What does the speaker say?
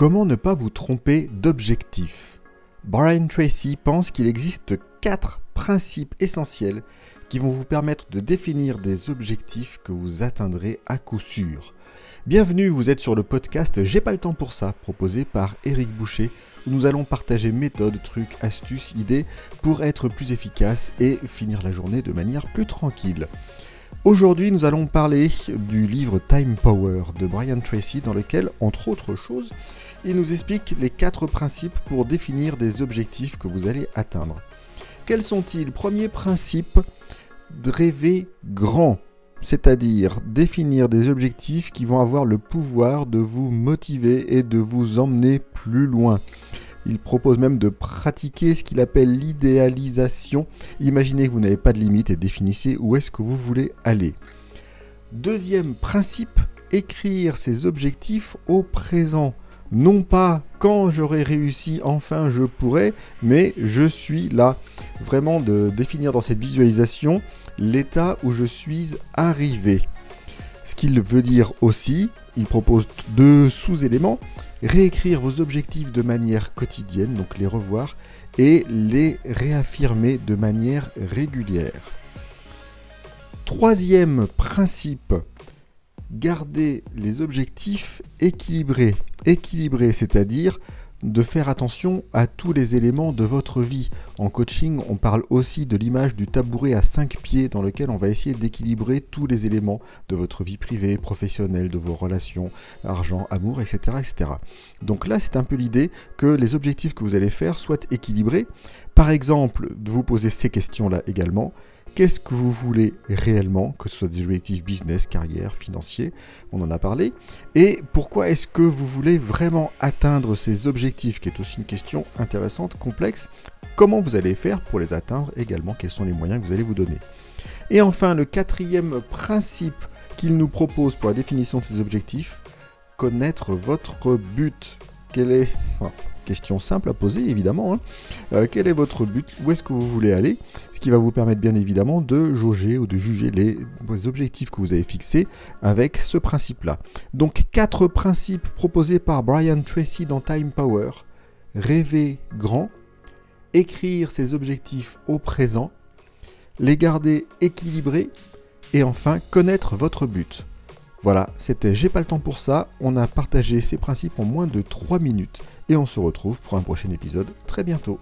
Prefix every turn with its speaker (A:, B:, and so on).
A: Comment ne pas vous tromper d'objectif? Brian Tracy pense qu'il existe quatre principes essentiels qui vont vous permettre de définir des objectifs que vous atteindrez à coup sûr. Bienvenue, vous êtes sur le podcast J'ai pas le temps pour ça, proposé par Eric Boucher, où nous allons partager méthodes, trucs, astuces, idées pour être plus efficace et finir la journée de manière plus tranquille. Aujourd'hui, nous allons parler du livre Time Power de Brian Tracy, dans lequel, entre autres choses, il nous explique les quatre principes pour définir des objectifs que vous allez atteindre. Quels sont-ils? Premier principe, rêver grand, c'est-à-dire définir des objectifs qui vont avoir le pouvoir de vous motiver et de vous emmener plus loin. Il propose même de pratiquer ce qu'il appelle l'idéalisation. Imaginez que vous n'avez pas de limite et définissez où est-ce que vous voulez aller. Deuxième principe, écrire ses objectifs au présent. Non pas quand j'aurai réussi, enfin je pourrai, mais je suis là. Vraiment de définir dans cette visualisation l'état où je suis arrivé. Ce qu'il veut dire aussi, il propose deux sous-éléments réécrire vos objectifs de manière quotidienne, donc les revoir, et les réaffirmer de manière régulière. Troisième principe, garder les objectifs équilibrés. Équilibrés, c'est-à-dire de faire attention à tous les éléments de votre vie. En coaching, on parle aussi de l'image du tabouret à 5 pieds dans lequel on va essayer d'équilibrer tous les éléments de votre vie privée, professionnelle, de vos relations, argent, amour, etc. etc. Donc là, c'est un peu l'idée que les objectifs que vous allez faire soient équilibrés. Par exemple, de vous poser ces questions-là également. Qu'est-ce que vous voulez réellement, que ce soit des objectifs business, carrière, financiers, on en a parlé, et pourquoi est-ce que vous voulez vraiment atteindre ces objectifs, qui est aussi une question intéressante, complexe, comment vous allez faire pour les atteindre également, quels sont les moyens que vous allez vous donner? Et enfin, le quatrième principe qu'il nous propose pour la définition de ces objectifs, connaître votre but. Quel est... question simple à poser évidemment. Hein. Euh, quel est votre but? Où est-ce que vous voulez aller? Ce qui va vous permettre bien évidemment de jauger ou de juger les, objectifs que vous avez fixés avec ce principe-là. Donc quatre principes proposés par Brian Tracy dans Time Power. Rêver grand, écrire ses objectifs au présent, les garder équilibrés et enfin connaître votre but. Voilà, c'était J'ai pas le temps pour ça. On a partagé ces principes en moins de 3 minutes et on se retrouve pour un prochain épisode très bientôt.